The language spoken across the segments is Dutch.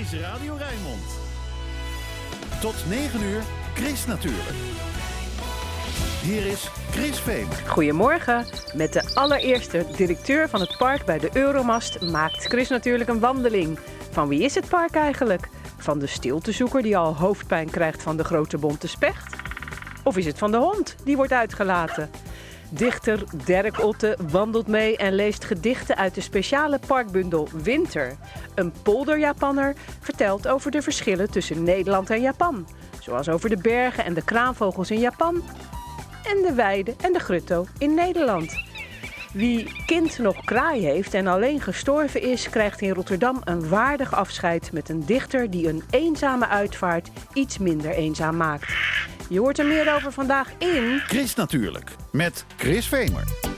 is Radio Rijnmond. Tot 9 uur, Chris natuurlijk. Hier is Chris Veen. Goedemorgen. Met de allereerste directeur van het park bij de Euromast maakt Chris natuurlijk een wandeling. Van wie is het park eigenlijk? Van de stiltezoeker die al hoofdpijn krijgt van de grote bonte specht? Of is het van de hond die wordt uitgelaten? Dichter Dirk Otte wandelt mee en leest gedichten uit de speciale parkbundel Winter. Een polderjapanner vertelt over de verschillen tussen Nederland en Japan. Zoals over de bergen en de kraanvogels in Japan. En de weide en de grutto in Nederland. Wie kind nog kraai heeft en alleen gestorven is, krijgt in Rotterdam een waardig afscheid met een dichter die een eenzame uitvaart iets minder eenzaam maakt. Je hoort er meer over vandaag in. Chris natuurlijk, met Chris Vemer.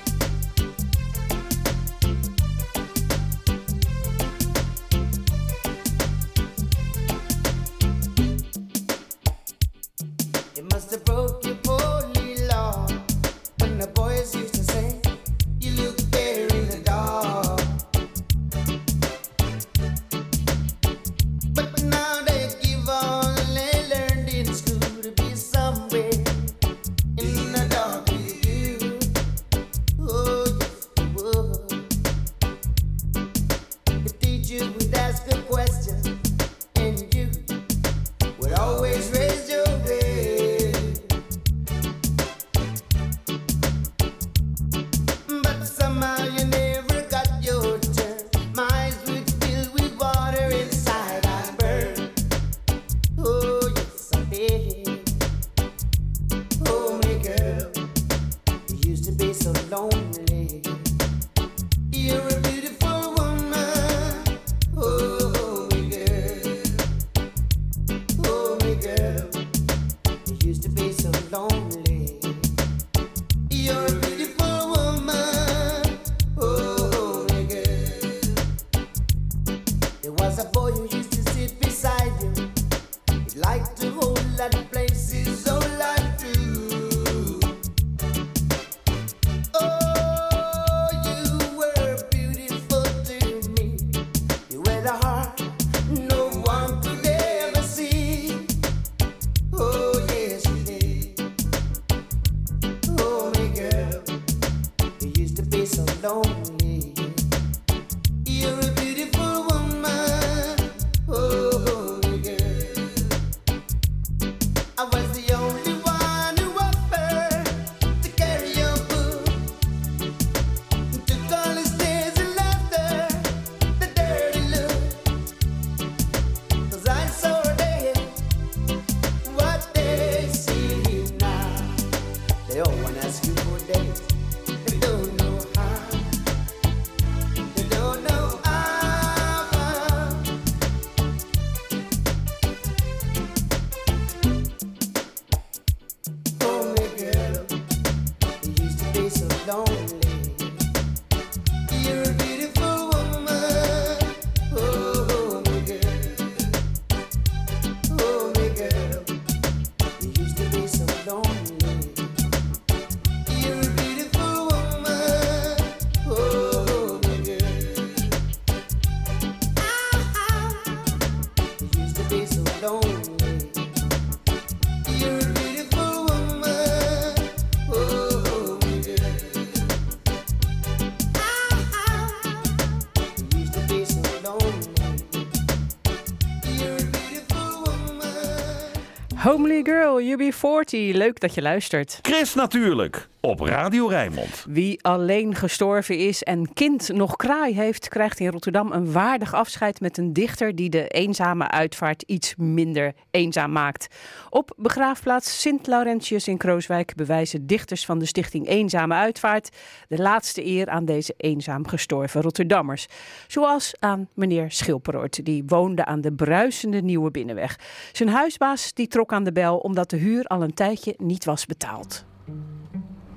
UB40. Leuk dat je luistert. Chris natuurlijk, op Radio Rijnmond. Wie alleen gestorven is en kind nog kraai heeft, krijgt in Rotterdam een waardig afscheid met een dichter die de eenzame uitvaart iets minder eenzaam maakt. Op begraafplaats Sint-Laurentius in Krooswijk bewijzen dichters van de stichting Eenzame Uitvaart de laatste eer aan deze eenzaam gestorven Rotterdammers. Zoals aan meneer Schilperoort, die woonde aan de bruisende Nieuwe Binnenweg. Zijn huisbaas die trok aan de bel omdat de huur al een tijdje niet was betaald.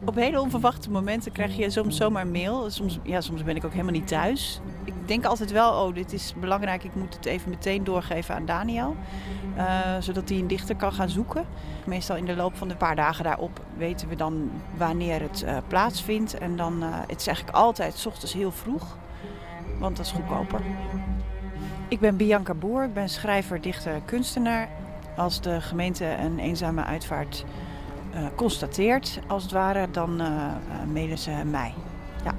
Op hele onverwachte momenten krijg je soms zomaar mail. Soms, ja, soms ben ik ook helemaal niet thuis. Ik denk altijd wel, oh, dit is belangrijk. Ik moet het even meteen doorgeven aan Daniel. eh, zodat hij een dichter kan gaan zoeken. Meestal in de loop van de paar dagen daarop weten we dan wanneer het eh, plaatsvindt. En dan, eh, het is eigenlijk altijd 's ochtends heel vroeg. Want dat is goedkoper. Ik ben Bianca Boer, ik ben schrijver, dichter, kunstenaar. Als de gemeente een eenzame uitvaart uh, constateert, als het ware, dan uh, uh, mailen ze mij. Ja.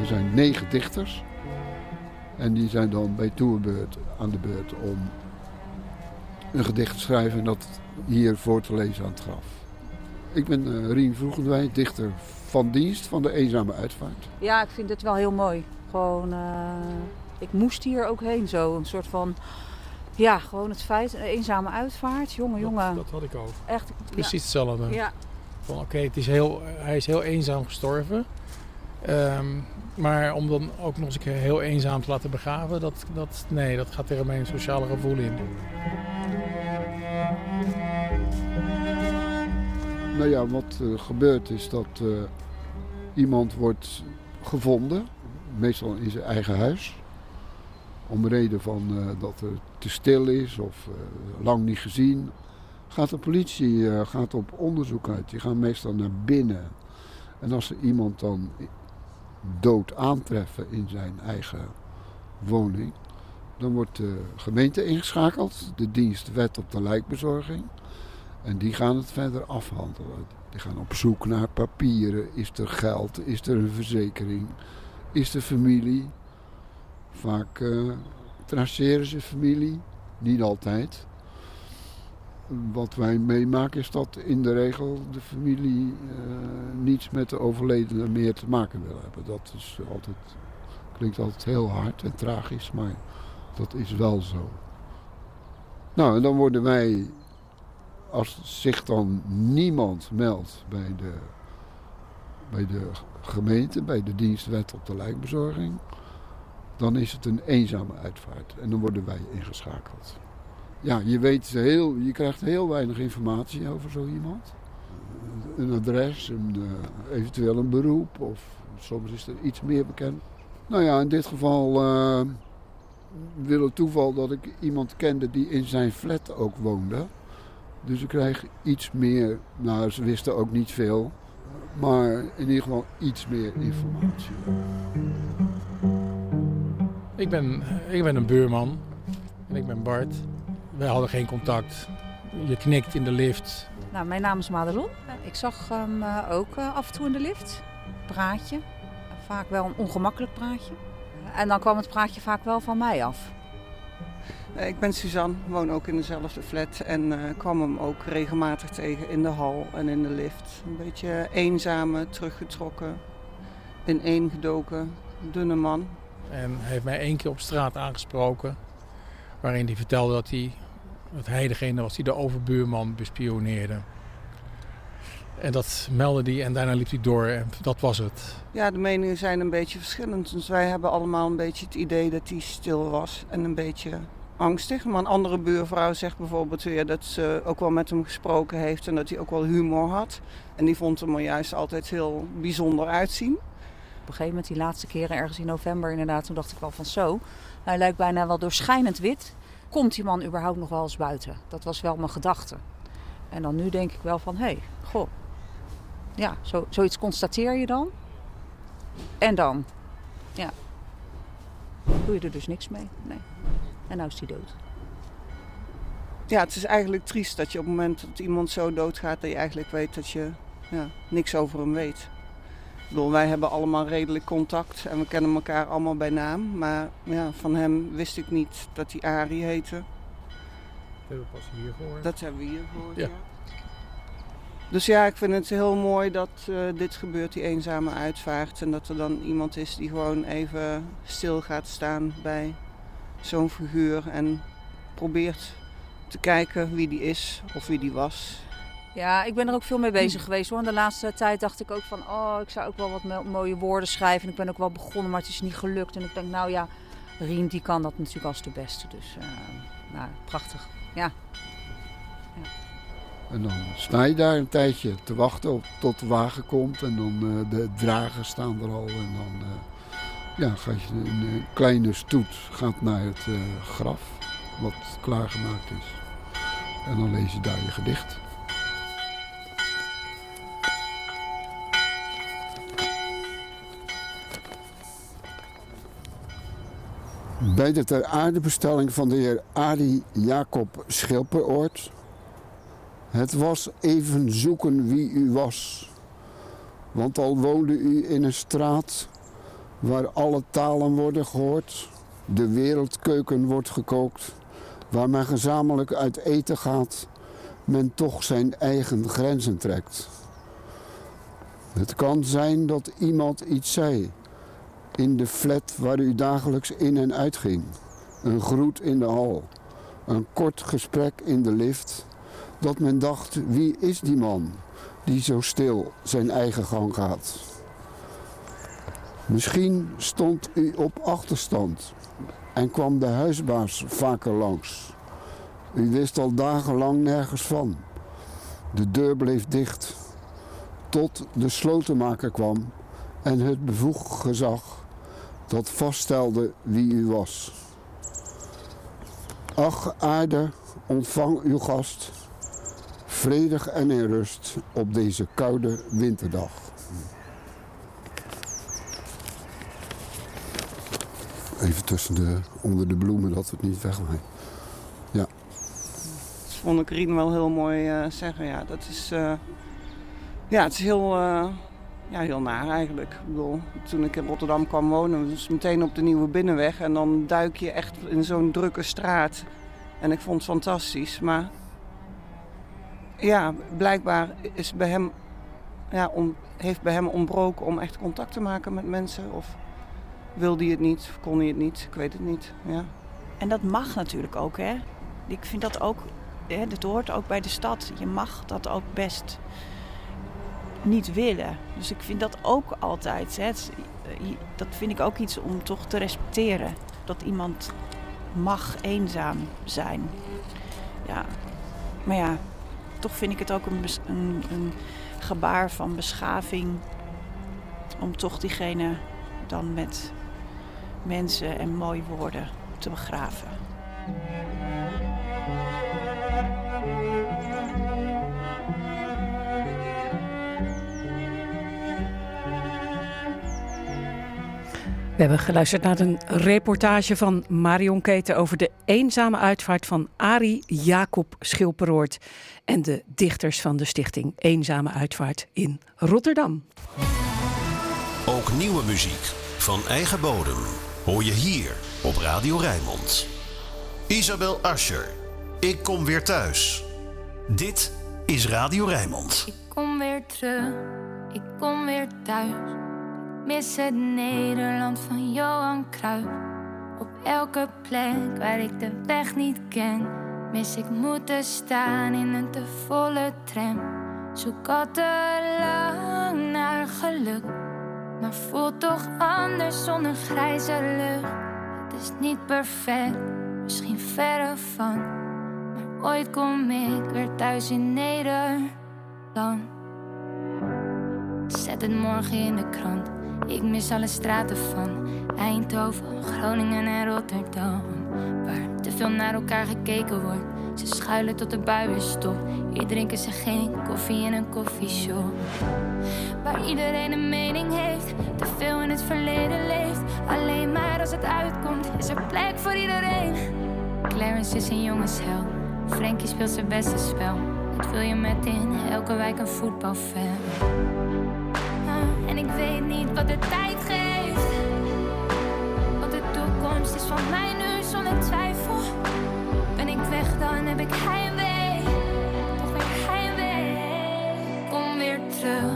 Er zijn negen dichters. En die zijn dan bij toerbeurt aan de beurt om een gedicht te schrijven en dat hier voor te lezen aan het graf. Ik ben uh, Rien Vroegendwij, dichter van dienst van de Eenzame Uitvaart. Ja, ik vind het wel heel mooi. Gewoon, uh, ik moest hier ook heen zo. Een soort van, ja, gewoon het feit, een eenzame uitvaart. Jongen, jongen. Dat, had ik ook. Echt. Precies ja. hetzelfde. Ja. Van oké, okay, is heel, hij is heel eenzaam gestorven. Um, maar om dan ook nog eens een keer heel eenzaam te laten begraven, dat, dat, nee, dat gaat tegen mijn sociale gevoel in. Nou ja, wat uh, gebeurt is dat uh, iemand wordt gevonden, meestal in zijn eigen huis. Om reden van uh, dat er te stil is of lang niet gezien. Gaat de politie gaat op onderzoek uit. Die gaan meestal naar binnen. En als er iemand dan dood aantreffen in zijn eigen woning, dan wordt de gemeente ingeschakeld, de dienst wet op de lijkbezorging. En die gaan het verder afhandelen. Die gaan op zoek naar papieren. Is er geld? Is er een verzekering? Is er familie? Vaak uh, traceren ze familie. Niet altijd. Wat wij meemaken is dat in de regel de familie uh, niets met de overledene meer te maken wil hebben. Dat is altijd, klinkt altijd heel hard en tragisch, maar dat is wel zo. Nou, en dan worden wij als zich dan niemand meldt bij de, bij de gemeente, bij de dienstwet op de lijkbezorging, dan is het een eenzame uitvaart. En dan worden wij ingeschakeld. Ja, je, weet heel, je krijgt heel weinig informatie over zo iemand. Een adres, een, uh, eventueel een beroep of soms is er iets meer bekend. Nou ja, in dit geval uh, wil het toeval dat ik iemand kende die in zijn flat ook woonde. Dus ik krijg iets meer, nou ze wisten ook niet veel, maar in ieder geval iets meer informatie. Ik ben, ik ben een buurman en ik ben Bart. Wij hadden geen contact. Je knikt in de lift. Nou, mijn naam is Madelon. Ik zag hem uh, ook uh, af en toe in de lift. Praatje. Vaak wel een ongemakkelijk praatje. En dan kwam het praatje vaak wel van mij af. Ik ben Suzanne, woon ook in dezelfde flat en uh, kwam hem ook regelmatig tegen in de hal en in de lift. Een beetje eenzame, teruggetrokken, ineengedoken, dunne man. En heeft mij één keer op straat aangesproken, waarin hij vertelde dat hij, dat hij degene was die de overbuurman bespioneerde. En dat meldde hij en daarna liep hij door en dat was het. Ja, de meningen zijn een beetje verschillend. Dus wij hebben allemaal een beetje het idee dat hij stil was en een beetje angstig. Maar een andere buurvrouw zegt bijvoorbeeld weer dat ze ook wel met hem gesproken heeft en dat hij ook wel humor had. En die vond hem er juist altijd heel bijzonder uitzien. Gegeven moment, die laatste keren ergens in november inderdaad, toen dacht ik wel van zo. Hij lijkt bijna wel doorschijnend wit. Komt die man überhaupt nog wel eens buiten? Dat was wel mijn gedachte. En dan nu denk ik wel van, hé, hey, goh. Ja, zo, zoiets constateer je dan. En dan, ja, doe je er dus niks mee. Nee. En nou is hij dood. Ja, het is eigenlijk triest dat je op het moment dat iemand zo doodgaat, dat je eigenlijk weet dat je ja, niks over hem weet. Bedoel, wij hebben allemaal redelijk contact en we kennen elkaar allemaal bij naam. Maar ja, van hem wist ik niet dat hij Arie heette. Dat hebben we pas hier gehoord. Dat hebben we hier gehoord, ja. ja. Dus ja, ik vind het heel mooi dat uh, dit gebeurt, die eenzame uitvaart. En dat er dan iemand is die gewoon even stil gaat staan bij zo'n figuur en probeert te kijken wie die is of wie die was. Ja, ik ben er ook veel mee bezig geweest hoor. De laatste tijd dacht ik ook van, oh, ik zou ook wel wat mooie woorden schrijven. En ik ben ook wel begonnen, maar het is niet gelukt. En ik denk, nou ja, Rien die kan dat natuurlijk als de beste. Dus, uh, nou, prachtig. Ja. En dan sta je daar een tijdje te wachten op, tot de wagen komt. En dan uh, de dragen staan er al. En dan uh, ja, gaat je een, een, kleine stoet gaat naar het graf, wat klaargemaakt is. En dan lees je daar je gedicht. Bij de ter aardebestelling van de heer Arie Jacob Schilperoort. Het was even zoeken wie u was. Want al woonde u in een straat waar alle talen worden gehoord, de wereldkeuken wordt gekookt, waar men gezamenlijk uit eten gaat, men toch zijn eigen grenzen trekt. Het kan zijn dat iemand iets zei in de flat waar u dagelijks in en uit ging. Een groet in de hal, een kort gesprek in de lift, dat men dacht wie is die man die zo stil zijn eigen gang gaat. Misschien stond u op achterstand en kwam de huisbaas vaker langs. U wist al dagenlang nergens van. De deur bleef dicht tot de slotenmaker kwam en het bevoegd gezag dat vaststelde wie u was. Ach, aarde, ontvang uw gast, vredig en in rust op deze koude winterdag. Even tussen de, onder de bloemen dat het niet wegwaait. Ja. Dat vond ik Rien wel heel mooi eh, zeggen. Ja, dat is, eh, ja, het is heel, eh, ja, heel naar eigenlijk. Ik bedoel, toen ik in Rotterdam kwam wonen, was meteen op de Nieuwe Binnenweg. En dan duik je echt in zo'n drukke straat. En ik vond het fantastisch. Maar ja, blijkbaar is bij hem, ja, om, heeft bij hem ontbroken om echt contact te maken met mensen. Of wilde hij het niet, of kon hij het niet, ik weet het niet. Ja. En dat mag natuurlijk ook, hè. Ik vind dat ook, hè, dat hoort ook bij de stad. Je mag dat ook best niet willen. Dus ik vind dat ook altijd, hè. Het- dat vind ik ook iets om toch te respecteren. Dat iemand mag eenzaam zijn. Ja, maar ja, toch vind ik het ook een, een, een gebaar van beschaving om toch diegene dan met mensen en mooie woorden te begraven. We hebben geluisterd naar een reportage van Marion Keten over de eenzame uitvaart van Arie Jacob Schilperoort en de dichters van de stichting Eenzame Uitvaart in Rotterdam. Ook nieuwe muziek van eigen bodem hoor je hier op Radio Rijnmond. Isabel Ascher, ik kom weer thuis. Dit is Radio Rijnmond. Ik kom weer terug, ik kom weer thuis. Mis het Nederland van Johan Cruijff. Op elke plek waar ik de weg niet ken, mis ik moeten staan in een te volle tram. Zoek al te lang naar geluk, maar voelt toch anders zonder grijze lucht. Het is niet perfect, misschien verre van, maar ooit kom ik weer thuis in Nederland. Zet het morgen in de krant. Ik mis alle straten van Eindhoven, Groningen en Rotterdam. Waar te veel naar elkaar gekeken wordt. Ze schuilen tot de bui weer stopt. Hier drinken ze geen koffie in een koffieshop. Waar iedereen een mening heeft, te veel in het verleden leeft. Alleen maar als het uitkomt, is er plek voor iedereen. Clarence is een jongensheld. Frankie speelt zijn beste spel. Het wil je met in elke wijk een voetbalfan. En ik weet niet wat de tijd geeft. Want de toekomst is van mij nu zonder twijfel. Ben ik weg, dan heb ik heimwee. Toch weer heimwee. Kom weer terug,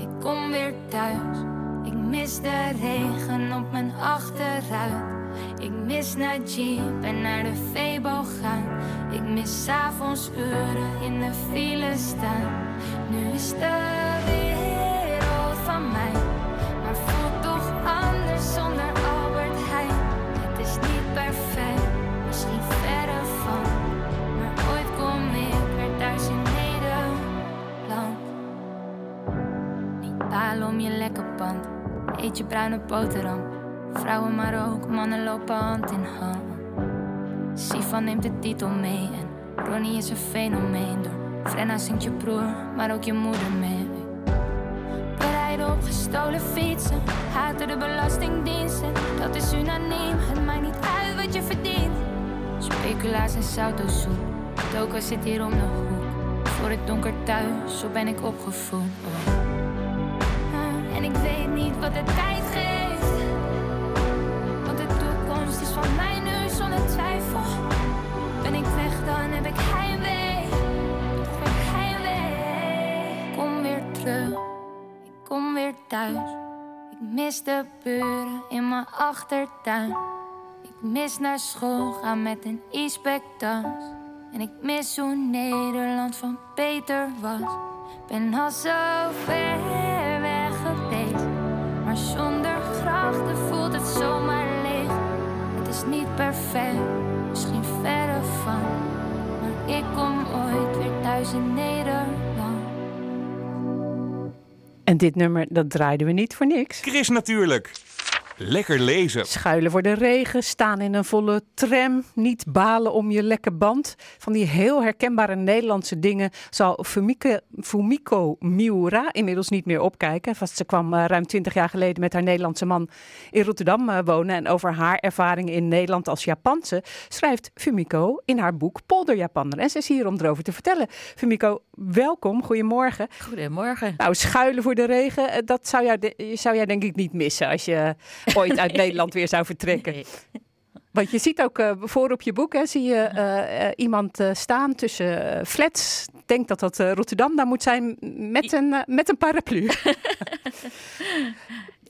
ik kom weer thuis. Ik mis de regen op mijn achteruit. Ik mis naar Jeep en naar de Febo gaan. Ik mis avonds uren in de file staan. Nu is de wereld mij, maar voelt toch anders zonder Albert Heijn. Het is niet perfect, misschien verre van, maar ooit kom ik weer thuis in Nederland. Niet balen om je lekker pand, eet je bruine boterham. Vrouwen maar ook, mannen lopen hand in hand. Sivan neemt de titel mee en Ronnie is een fenomeen. Door Frenna zingt je broer, maar ook je moeder mee. Rijden op gestolen fietsen, haten de belastingdiensten. Dat is unaniem, het maakt niet uit wat je verdient. Speculaas en sautosoep, Toko zit hier om de hoek. Voor het donker thuis, zo ben ik opgevoed. Oh. Ah, En ik weet niet wat de tijd Ik mis de buren in mijn achtertuin. Ik mis naar school gaan met een e-spectas. En ik mis hoe Nederland van beter was. Ben al zo ver weg geweest. Maar zonder grachten voelt het zomaar leeg. Het is niet perfect, misschien verre van. Maar ik kom ooit weer thuis in Nederland. En dit nummer, dat draaiden we niet voor niks. Chris natuurlijk. Lekker lezen. Schuilen voor de regen, staan in een volle tram, niet balen om je lekke band. Van die heel herkenbare Nederlandse dingen zal Fumiko, Fumiko Miura inmiddels niet meer opkijken. Want ze kwam eh, ruim twintig jaar geleden met haar Nederlandse man in Rotterdam eh, wonen. En over haar ervaringen in Nederland als Japanse schrijft Fumiko in haar boek Polder Japaner. En ze is hier om erover te vertellen. Fumiko, welkom, goedemorgen. Goedemorgen. Nou, schuilen voor de regen, eh, dat zou, jou de- zou jij denk ik niet missen als je ooit uit Nederland weer zou vertrekken. Nee. Want je ziet ook eh, voor op je boek, hè, zie je eh, eh, iemand staan tussen flats. Ik denk dat dat Rotterdam daar moet zijn met een, met een paraplu.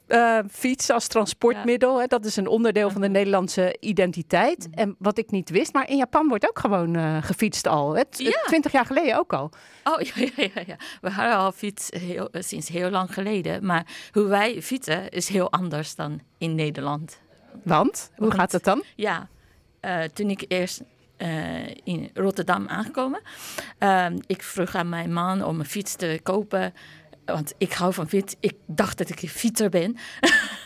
Eh, fiets als transportmiddel, hè, dat is een onderdeel van de Nederlandse identiteit. En wat ik niet wist, maar in Japan wordt ook gewoon eh, gefietst al. hè. Ja. Twintig jaar geleden ook al. Oh ja, ja, ja, ja. We hadden al fiets heel, eh, sinds heel lang geleden. Maar hoe wij fietsen is heel anders dan in Nederland. Want, hoe Want- gaat het dan? Ja, toen ik eerst in Rotterdam aangekomen, ehm, ik vroeg aan mijn man om een fiets te kopen. Want ik hou van fiets. Ik dacht dat ik een fietser ben.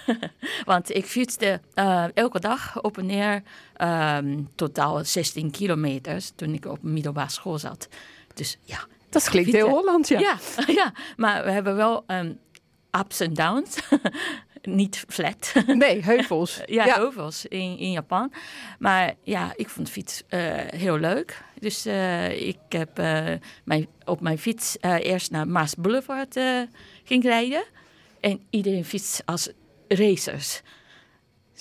Want ik fietste eh, elke dag op en neer ehm, totaal 16 kilometers toen ik op middelbare school zat. Dus ja, Dat klinkt Fietsen. heel Holland, ja. ja, ja, maar we hebben wel ehm, ups en downs. Niet flat. Nee, heuvels. ja, Ja. heuvels in, in Japan. Maar ja, ik vond fiets eh, heel leuk. Dus eh, ik heb eh, mijn, op mijn fiets eerst naar Maas Boulevard ging rijden. En iedereen fietst als racers.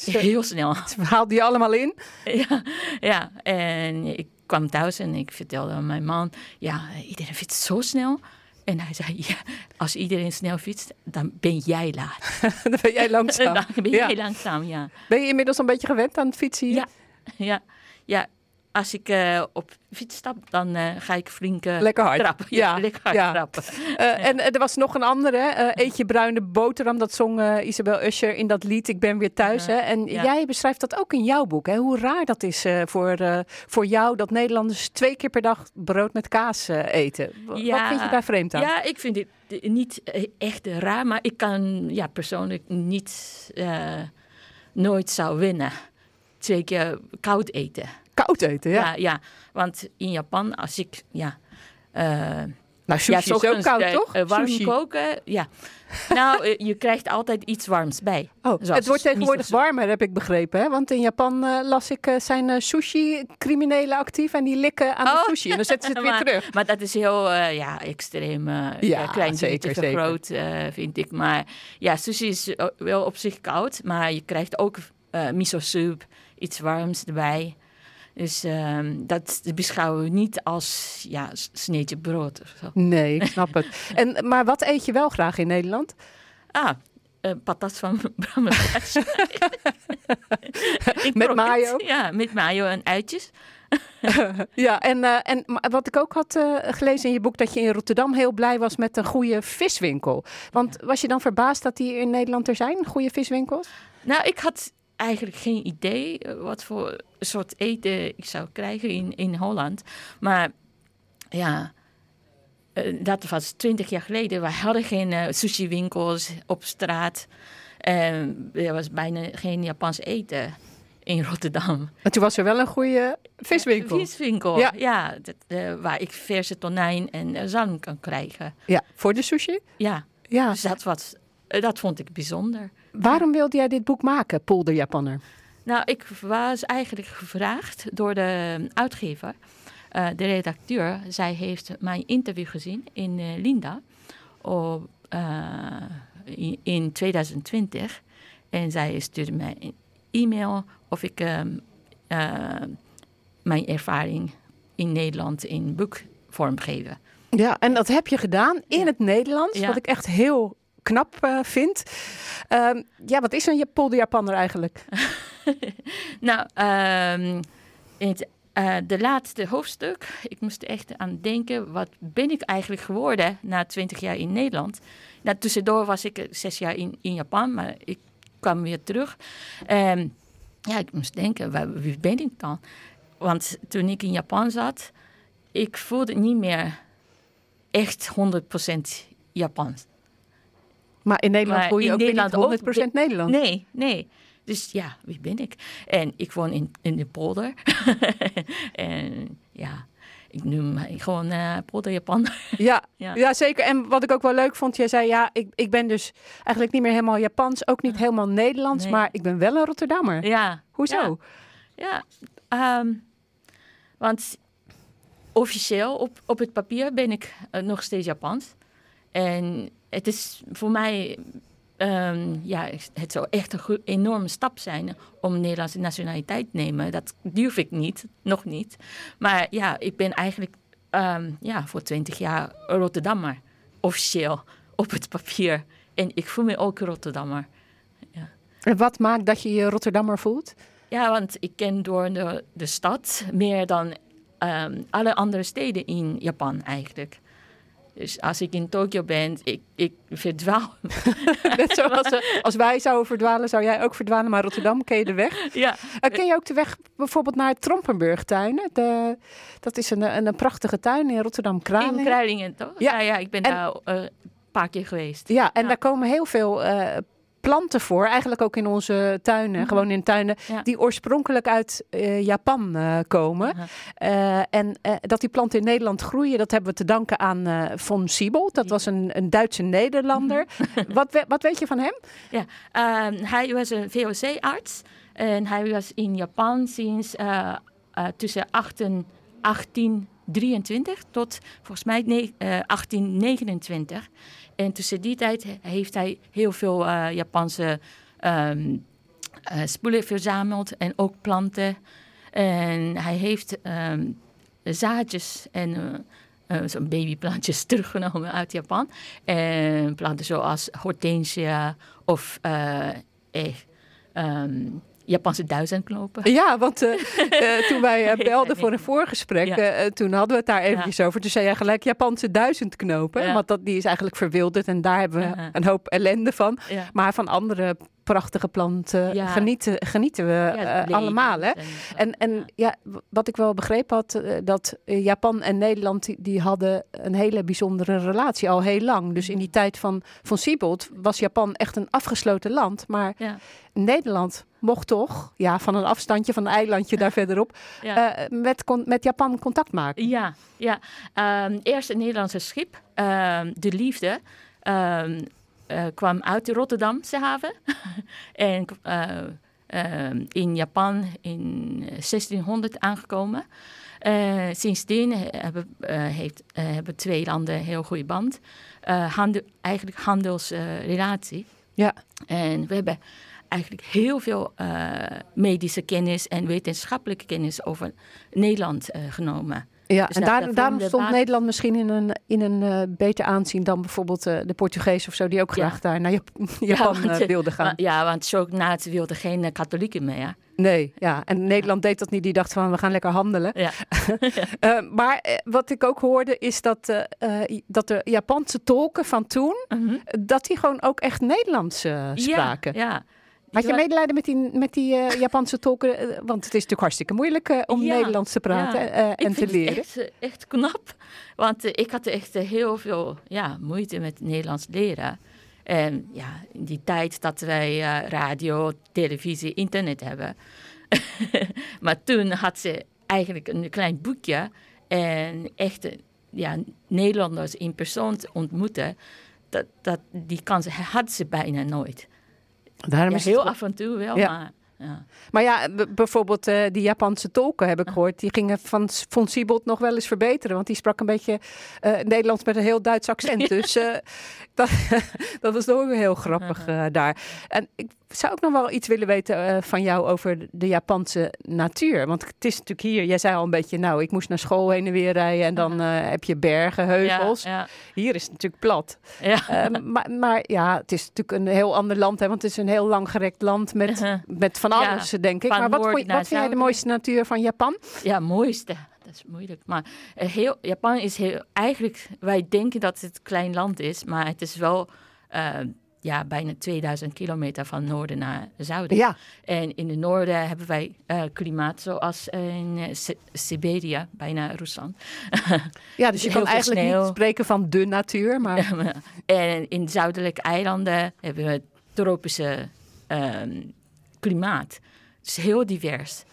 Heel snel. Ze haalden je allemaal in. Ja, ja, en ik kwam thuis en ik vertelde aan mijn man, ja, iedereen fietst zo snel. En hij zei, ja, als iedereen snel fietst, dan ben jij laat. Dan ben jij langzaam. dan ben Ja. jij langzaam, ja. Ben je inmiddels een beetje gewend aan het fietsen hier? Ja, ja, ja. Als ik eh, op fiets stap, dan eh, ga ik flink eh, Lekker hard. trappen. Ja, Ja, lekker hard ja. trappen. En er was nog een andere, Eet je bruine boterham. Dat zong Isabel Usher in dat lied Ik ben weer thuis. Hè? En jij beschrijft dat ook in jouw boek. Hè? Hoe raar dat is voor, voor jou dat Nederlanders twee keer per dag brood met kaas eten. Wat vind je daar vreemd aan? Ja, ik vind het niet echt raar, maar ik kan ja, persoonlijk niet, nooit zou winnen. Twee keer koud eten. Koud eten, ja. Ja, ja. Want in Japan, als ik, ja... eh, Nou, sushi is ook koud, eh, toch? warm Sushi. koken, ja. nou, eh, je krijgt altijd iets warms bij. Oh, Zoals het wordt tegenwoordig warmer, heb ik begrepen. Hè? Want in Japan las ik, zijn sushi-criminelen actief en die likken aan de Oh. sushi. En dan zetten ze het weer maar, terug. Maar dat is heel ja, extreem. Ja, klein zeker, te groot, vind ik. Maar ja, sushi is wel op zich koud. Maar je krijgt ook miso soep, iets warms erbij. Dus ehm, dat beschouwen we niet als ja, sneetje brood of zo. Nee, ik snap het. En, maar wat eet je wel graag in Nederland? Ah, eh, patat van Brammerhuis. Met mayo? Ja, met mayo en uitjes. Ja, en, eh, en wat ik ook had eh, gelezen in je boek, dat je in Rotterdam heel blij was met een goede viswinkel. Want was je dan verbaasd dat die in Nederland er zijn, goede viswinkels? Nou, ik had eigenlijk geen idee wat voor soort eten ik zou krijgen in, in Holland. Maar ja, eh, dat was twintig jaar geleden. We hadden geen eh, sushi-winkels op straat. En er was bijna geen Japans eten in Rotterdam. Maar toen was er wel een goede viswinkel. Viswinkel, Ja. ja. dat, waar ik verse tonijn en zalm kan krijgen. Ja, voor de sushi? Ja, Ja. dus dat, was, dat vond ik bijzonder. Waarom wilde jij dit boek maken, Polder Japanner? Nou, ik was eigenlijk gevraagd door de uitgever, eh, de redacteur. Zij heeft mijn interview gezien in eh, Linda op, eh, in, in 2020. En zij stuurde mij een e-mail of ik ehm, eh, mijn ervaring in Nederland in boek vormgeven. Ja, en dat heb je gedaan in het Nederlands, Ja. wat ik echt heel knap vind. Ehm, ja, wat is een polder Japanner eigenlijk? Nou, in het, eh, de laatste hoofdstuk, ik moest er echt aan denken, wat ben ik eigenlijk geworden na twintig jaar in Nederland? Nou, tussendoor was ik eh, zes jaar in, in Japan, maar ik kwam weer terug. Ehm, ja, ik moest denken, waar- wie ben ik dan? Want toen ik in Japan zat, ik voelde niet meer echt 100% Japans. Maar in Nederland Maar voel je in ook Nederland niet ook 100% Nederlands. Nee, nee. Dus ja, wie ben ik? En ik woon in, in de polder. en ja, ik noem gewoon eh polder Japan. Ja, Ja. ja. zeker. En wat ik ook wel leuk vond, jij zei ja, ik, ik ben dus eigenlijk niet meer helemaal Japans, ook niet helemaal Nederlands, Nee. maar ik ben wel een Rotterdammer. ja. Hoezo? Ja, ehm, want officieel op, op het papier ben ik eh, nog steeds Japans. En het is voor mij, ehm, ja, het zou echt een enorme stap zijn om Nederlandse nationaliteit te nemen. Dat durf ik niet, nog niet. Maar ja, ik ben eigenlijk ehm, ja, voor twintig jaar Rotterdammer, officieel op het papier. En ik voel me ook Rotterdammer. En wat maakt dat je je Rotterdammer voelt? Ja, want ik ken door de, de stad meer dan ehm, alle andere steden in Japan eigenlijk. Dus als ik in Tokio ben, ik, ik verdwaal. Net zoals eh, als wij zouden verdwalen, zou jij ook verdwalen, maar Rotterdam ken je de weg. ja, Eh, ken je ook de weg bijvoorbeeld naar Trompenburgtuinen? De, dat is een, een, een prachtige tuin in in Rotterdam-Kralingen. Kruilingen toch? Ja. Ja, ja, ik ben En- daar eh, een paar keer geweest. Ja, en Ja. daar komen heel veel planten voor, eigenlijk ook in onze tuinen, gewoon in tuinen, Mhm. Ja. die oorspronkelijk uit eh, Japan eh, komen. Eh, en dat die planten in Nederland groeien, dat hebben we te danken aan von Siebold. Dat was een, een Duitse Nederlander. Mhm. wat, we- wat weet je van hem? Ja, ehm, hij was een VOC-arts en hij was in Japan sinds tussen 18 1823 tot volgens mij ne- eh, 1829. En tussen die tijd he- heeft hij heel veel eh, Japanse ehm, eh, spullen verzameld en ook planten. En hij heeft ehm, zaadjes en zo'n babyplantjes teruggenomen uit Japan. En planten zoals hortensia of eh, Japanse duizendknopen. Ja, want eh, eh, toen wij eh, belden voor een voorgesprek, Ja. toen hadden we het daar eventjes over. Toen zei jij gelijk Japanse duizendknopen, Ja. want dat, die is eigenlijk verwilderd en daar hebben we een hoop ellende van. Maar van andere prachtige planten Ja. genieten, genieten we Ja, allemaal. Hè? en. En, ja. wat ik wel begrepen had, dat Japan en Nederland, die, die hadden een hele bijzondere relatie al heel lang. Dus in die tijd van, van Siebold was Japan echt een afgesloten land. Maar. Nederland mocht toch, ja, van een afstandje van een eilandje daar verderop, Ja. eh, met, con- met Japan contact maken. Ja, ja. Ehm, eerst een Nederlandse schip, ehm, De Liefde, ehm, eh, kwam uit de Rotterdamse haven. en eh, in Japan in 1600 aangekomen. Sindsdien hebben, heeft, hebben twee landen een heel goede band. Handel, eigenlijk handelsrelatie. Ja. En we hebben eigenlijk heel veel eh, medische kennis en wetenschappelijke kennis over Nederland eh, genomen. Ja, Dus en daar, daarom stond basis- Nederland misschien in een, in een eh, beter aanzien dan bijvoorbeeld de Portugees of zo, die ook Ja. graag daar naar Jap- Japan want, eh, wilden gaan. Ja, want Shogunaat wilde geen katholieken meer. Nee, ja. En Nederland deed dat niet. Die dacht van, we gaan lekker handelen. Ja. Maar wat ik ook hoorde, is dat, dat de Japanse tolken van toen, Mhm. dat die gewoon ook echt Nederlands spraken. Ja, ja. Had je medelijden met die, met die eh, Japanse tolken? Eh, want het is natuurlijk hartstikke moeilijk eh, om Ja, Nederlands te praten ja. en te leren. het echt, echt knap. Want ik had echt heel veel ja, moeite met Nederlands leren. En ja, in die tijd dat wij radio, televisie, internet hebben. maar toen had ze eigenlijk een klein boekje. En echte ja, Nederlanders in persoon te ontmoeten. Dat, dat, die kans had ze bijna nooit. Daarom Ja, is heel af en toe wel, Ja. maar... ja. Maar ja, bijvoorbeeld eh, die Japanse tolken heb ik gehoord. Die gingen van, van Siebold nog wel eens verbeteren. Want die sprak een beetje eh, Nederlands met een heel Duits accent. Dus eh, dat, dat was ook heel grappig daar. En ik zou ook nog wel iets willen weten eh, van jou over de Japanse natuur. Want het is natuurlijk hier, jij zei al een beetje, nou, ik moest naar school heen en weer rijden. En dan eh, heb je bergen, heuvels. Ja, ja. Hier is het natuurlijk plat. Ja. Eh, maar, maar ja, het is natuurlijk een heel ander land. Hè, want het is een heel langgerekt land met, met van alles, denk ik. van Maar wat, vond wat vind jij de mooiste natuur van Japan? Ja, mooiste. Dat is moeilijk. Maar eh, heel, Japan is heel, eigenlijk, wij denken dat het een klein land is, maar het is wel ja, bijna 2000 kilometer van noorden naar zuiden. Ja. En in het noorden hebben wij eh, klimaat zoals in eh, Si- Siberië, bijna Rusland. Ja, dus je kan eigenlijk sneeuw. niet spreken van de natuur. Maar en in de zuidelijke eilanden hebben we tropische ehm, klimaat. Het is heel divers.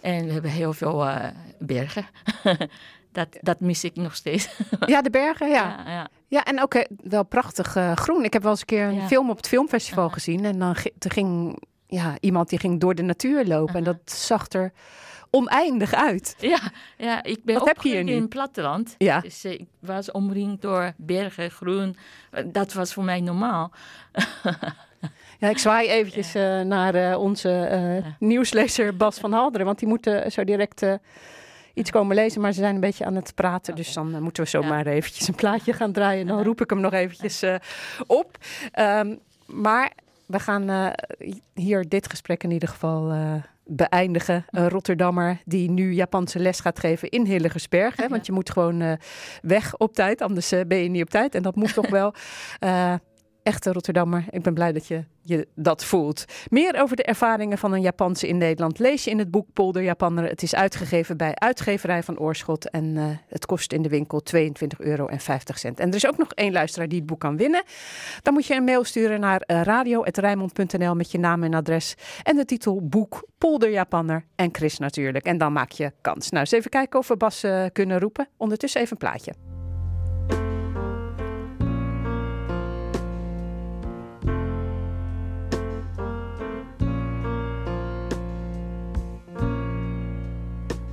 En we hebben heel veel eh, bergen. dat, dat mis ik nog steeds. ja, de bergen, ja. Ja, ja. Ja, en ook eh, wel prachtig eh, groen. Ik heb wel eens een keer een Ja. film op het filmfestival gezien. En dan ging ja, iemand die ging door de natuur lopen. En dat zag er oneindig uit. Ja, ja, ik ben Wat heb je hier nu? in het platteland. Ja. Dus eh, ik was omringd door bergen, groen. Dat was voor mij normaal. Ja, ik zwaai eventjes naar onze nieuwslezer Bas van Halderen. Want die moeten zo direct iets komen lezen. Maar ze zijn een beetje aan het praten. Dus dan eh, moeten we zomaar eventjes een plaatje gaan draaien. Dan roep ik hem nog eventjes eh, op. Ehm, maar we gaan eh, hier dit gesprek in ieder geval beëindigen. Een Rotterdammer die nu Japanse les gaat geven in Hillegersberg. Hè? Want je moet gewoon weg op tijd, anders ben je niet op tijd. En dat moet toch wel. Echte Rotterdammer. Ik ben blij dat je, je dat voelt. Meer over de ervaringen van een Japanse in Nederland lees je in het boek Polder Japanner. Het is uitgegeven bij Uitgeverij van Oorschot en eh, het kost in de winkel 22,50 euro. En er is ook nog één luisteraar die het boek kan winnen. Dan moet je een mail sturen naar eh, radio.rijmond.nl met je naam en adres en de titel boek Polder Japanner en Chris natuurlijk. En dan maak je kans. Nou, eens even kijken of we Bas eh, kunnen roepen. Ondertussen even een plaatje.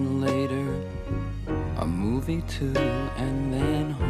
Later, a movie too, and then home.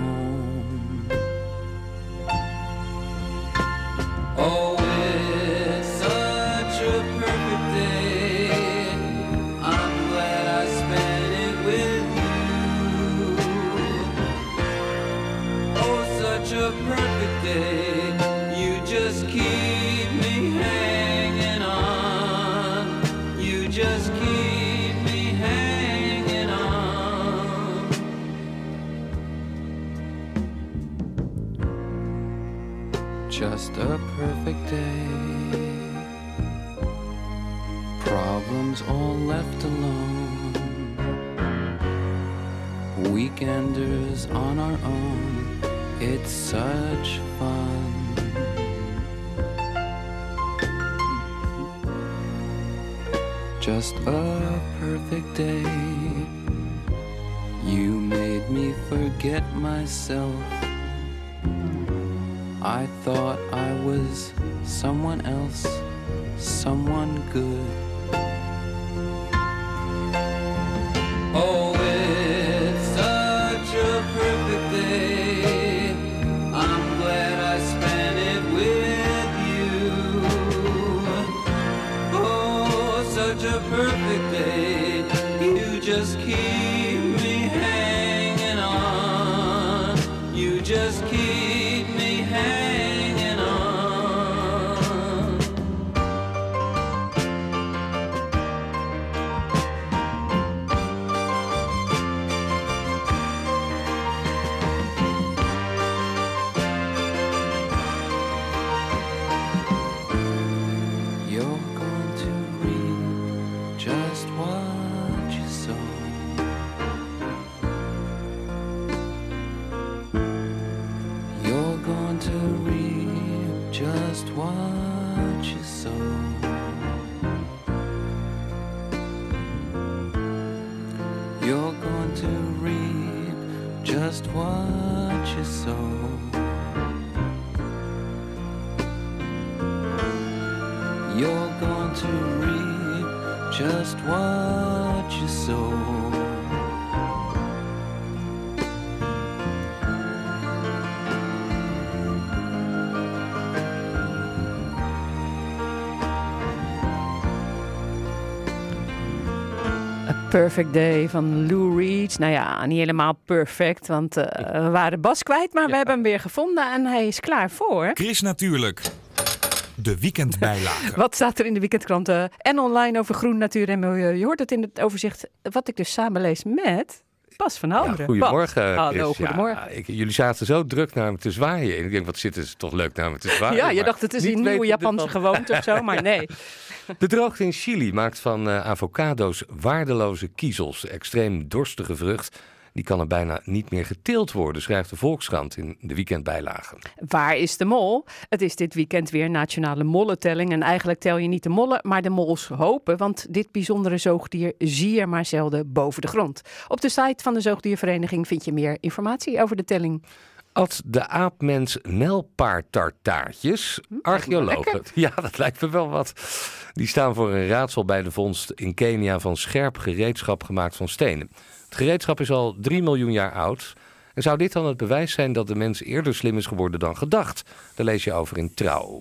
Such fun. Just a perfect day. You made me forget myself. I thought I was someone else, Perfect Day van Lou Reed. Nou ja, niet helemaal perfect, want eh, we waren Bas kwijt, maar we hebben hem weer gevonden en hij is klaar voor. Chris natuurlijk. De weekendbijlage. Wat staat er in de weekendkranten en online over groen, natuur en milieu? Je hoort het in het overzicht wat ik dus samenlees met Bas van Halderen. Goedemorgen. Hallo, Chris. Ja, goedemorgen. ik- jullie zaten zo druk naar me te zwaaien. En ik denk, wat zitten ze toch leuk naar me te zwaaien. Ja, je dacht het is een nieuwe Japanse gewoonte of zo, maar nee. De droogte in Chili maakt van eh, avocado's waardeloze kiezels. Extreem dorstige vrucht. Die kan er bijna niet meer geteeld worden, schrijft de Volkskrant in de weekendbijlage. Waar is de mol? Het is dit weekend weer nationale mollentelling. En eigenlijk tel je niet de mollen, maar de mols hopen. Want dit bijzondere zoogdier zie je maar zelden boven de grond. Op de site van de Zoogdiervereniging vind je meer informatie over de telling. At de aapmens nijlpaardtartaartjes. Archeologen. lekker. Ja, dat lijkt me wel wat. Die staan voor een raadsel bij de vondst in Kenia van scherp gereedschap gemaakt van stenen. Het gereedschap is al 3 miljoen jaar oud. En zou dit dan het bewijs zijn dat de mens eerder slim is geworden dan gedacht? Daar lees je over in Trouw.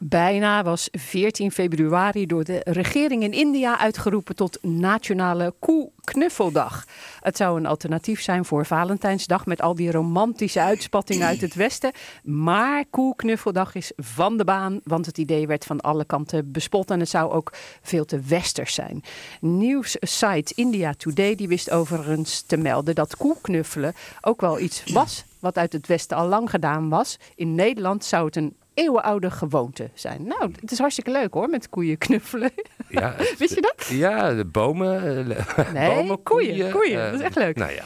Bijna was 14 februari door de regering in India uitgeroepen tot Nationale Koeknuffeldag. Het zou een alternatief zijn voor Valentijnsdag met al die romantische uitspattingen uit het Westen. Maar Koeknuffeldag is van de baan, want het idee werd van alle kanten bespot en het zou ook veel te westers zijn. Nieuwssite India Today die wist overigens te melden dat koeknuffelen ook wel iets was wat uit het Westen al lang gedaan was. In Nederland zou het een eeuwenoude gewoonte zijn. Nou, het is hartstikke leuk hoor, met koeien knuffelen. Ja, Wist je dat? Ja, de bomen. eh, Nee, bomen, koeien, koeien. eh, Dat is echt leuk. Nou ja,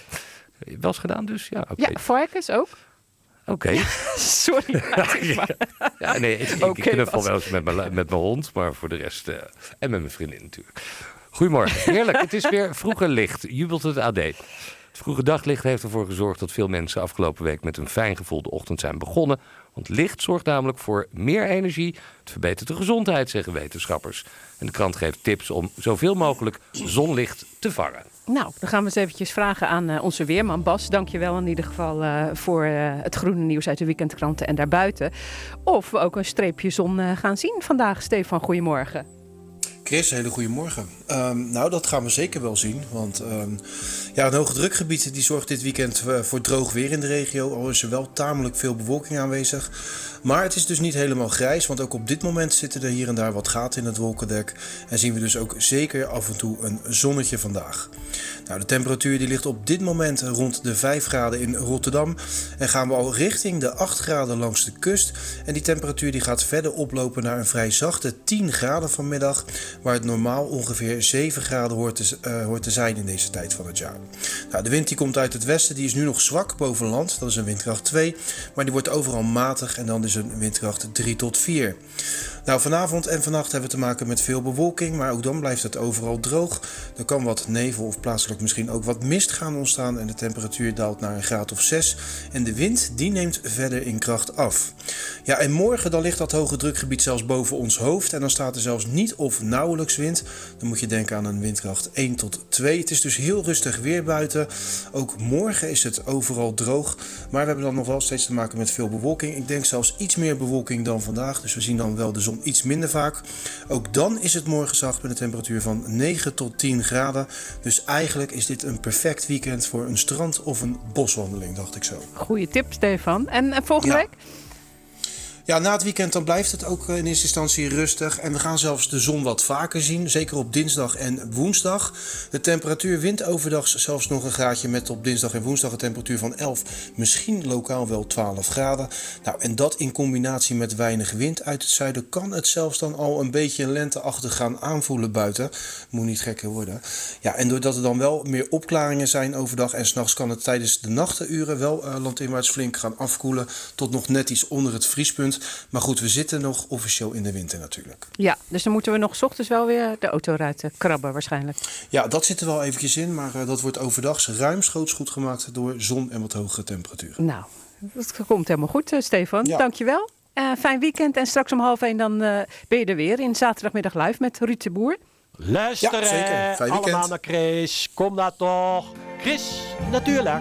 wel eens gedaan dus? Ja, oké. Ja, varkens ook. Oké. Sorry. Ja, nee, ik, knuffel wel eens met mijn, met mijn hond, maar voor de rest... eh, en met mijn vriendin natuurlijk. Goedemorgen. Heerlijk, het is weer vroeger licht. Jubelt het AD. Het vroege daglicht heeft ervoor gezorgd dat veel mensen afgelopen week met een fijn gevoel de ochtend zijn begonnen. Want licht zorgt namelijk voor meer energie. Het verbetert de gezondheid, zeggen wetenschappers. En de krant geeft tips om zoveel mogelijk zonlicht te vangen. Nou, dan gaan we eens eventjes vragen aan eh, onze weerman Bas. Dank je wel in ieder geval eh, voor eh, het groene nieuws uit de weekendkranten en daarbuiten. Of we ook een streepje zon gaan zien vandaag. Stefan, goedemorgen. Chris, hele goede morgen. Ehm, nou, dat gaan we zeker wel zien. Want ehm, ja, een hoge drukgebied die zorgt dit weekend eh, voor droog weer in de regio. Al is er wel tamelijk veel bewolking aanwezig. Maar het is dus niet helemaal grijs. Want ook op dit moment zitten er hier en daar wat gaten in het wolkendek. En zien we dus ook zeker af en toe een zonnetje vandaag. Nou, de temperatuur die ligt op dit moment rond de 5 graden in Rotterdam. En gaan we al richting de 8 graden langs de kust. En die temperatuur die gaat verder oplopen naar een vrij zachte 10 graden vanmiddag. Waar het normaal ongeveer 7 graden hoort te, eh, hoort te zijn in deze tijd van het jaar. Nou, de wind die komt uit het westen. Die is nu nog zwak boven land. Dat is een windkracht 2. Maar die wordt overal matig. En dan is een windkracht 3 tot 4. Nou, vanavond en vannacht hebben we te maken met veel bewolking, maar ook dan blijft het overal droog. Er kan wat nevel of plaatselijk misschien ook wat mist gaan ontstaan en de temperatuur daalt naar een graad of 6. En de wind die neemt verder in kracht af. Ja, en morgen dan ligt dat hoge drukgebied zelfs boven ons hoofd en dan staat er zelfs niet of nauwelijks wind. Dan moet je denken aan een windkracht 1 tot 2. Het is dus heel rustig weer buiten. Ook morgen is het overal droog, maar we hebben dan nog wel steeds te maken met veel bewolking. Ik denk zelfs iets meer bewolking dan vandaag, dus we zien dan wel de zon iets minder vaak. Ook dan is het morgen zacht met een temperatuur van 9 tot 10 graden. Dus eigenlijk is dit een perfect weekend voor een strand- of een boswandeling, dacht ik zo. Goeie tip, Stefan. En eh, volgende Ja. week? Ja, na het weekend dan blijft het ook eh, in eerste instantie rustig. En we gaan zelfs de zon wat vaker zien. Zeker op dinsdag en woensdag. De temperatuur wint overdag zelfs nog een graadje. Met op dinsdag en woensdag een temperatuur van 11. Misschien lokaal wel 12 graden. Nou, en dat in combinatie met weinig wind uit het zuiden. Kan het zelfs dan al een beetje lenteachtig gaan aanvoelen buiten. Moet niet gekker worden. Ja, en doordat er dan wel meer opklaringen zijn overdag. En s'nachts kan het tijdens de nachtenuren wel eh, landinwaarts flink gaan afkoelen. Tot nog net iets onder het vriespunt. Punt. Maar goed, we zitten nog officieel in de winter natuurlijk. Ja, dus dan moeten we nog 's ochtends wel weer de auto eruit eh, krabben waarschijnlijk. Ja, dat zit er wel eventjes in, maar eh, dat wordt overdags ruimschoots goed gemaakt door zon en wat hogere temperaturen. Nou, dat komt helemaal goed, eh, Stefan. Ja. Dankjewel. Eh fijn weekend en straks om half één dan eh, ben je er weer in zaterdagmiddag live met Ruud de Boer. Luisteren Ja, zeker. Fijn weekend. allemaal naar Chris. Kom daar toch. Chris, natuurlijk.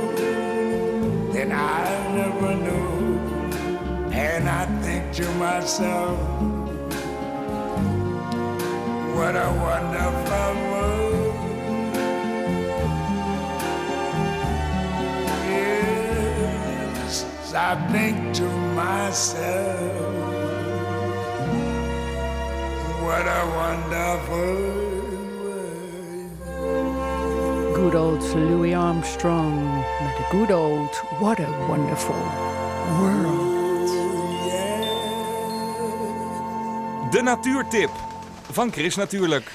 to myself, what a wonderful world. Yes, I think to myself, what a wonderful Good old Louis Armstrong de good old What a Wonderful World. De natuurtip van Chris natuurlijk.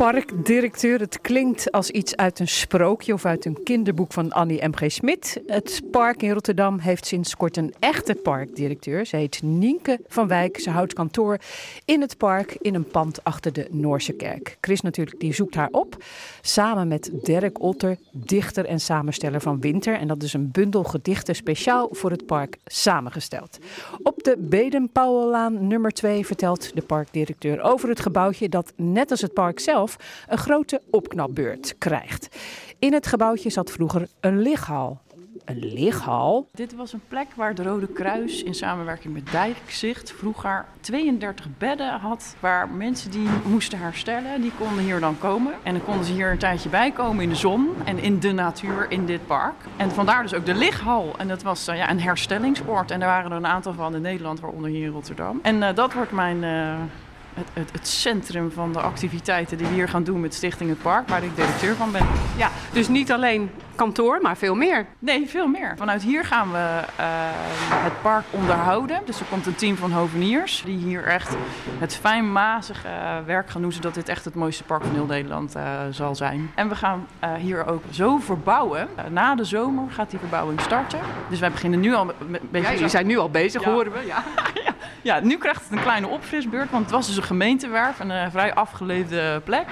Parkdirecteur, het klinkt als iets uit een sprookje of uit een kinderboek van Annie M.G. Smit. Het park in Rotterdam heeft sinds kort een echte parkdirecteur. Ze heet Nienke van Wijk. Ze houdt kantoor in het park in een pand achter de Noorse kerk. Chris natuurlijk, die zoekt haar op. Samen met Dirk Otter, dichter en samensteller van Winter. En dat is een bundel gedichten speciaal voor het park samengesteld. Op de Beden-Pauwellaan nummer 2 vertelt de parkdirecteur over het gebouwtje dat net als het park zelf een grote opknapbeurt krijgt. In het gebouwtje zat vroeger een lichthal. Een lichthal? Dit was een plek waar het Rode Kruis in samenwerking met Dijkzicht vroeger 32 bedden had. Waar mensen die moesten herstellen, die konden hier dan komen. En dan konden ze hier een tijdje bij komen in de zon en in de natuur in dit park. En vandaar dus ook de lichthal. En dat was eh, ja, een herstellingsoord. En daar waren er een aantal van in Nederland, waaronder hier in Rotterdam. En eh, dat wordt mijn... eh, het, centrum van de activiteiten die we hier gaan doen met Stichting Het Park, waar ik directeur van ben. Ja, dus niet alleen kantoor, maar veel meer. Nee, veel meer. Vanuit hier gaan we eh, het park onderhouden. Dus er komt een team van hoveniers die hier echt het fijnmazige eh, werk gaan doen, zodat dit echt het mooiste park van heel Nederland eh, zal zijn. En we gaan hier ook zo verbouwen. Na de zomer gaat die verbouwing starten. Dus wij beginnen nu al met. Ja, jullie zijn nu al bezig, Ja. horen we. Ja. Ja, nu krijgt het een kleine opfrisbeurt, want het was dus een gemeentewerf, een vrij afgeleefde plek.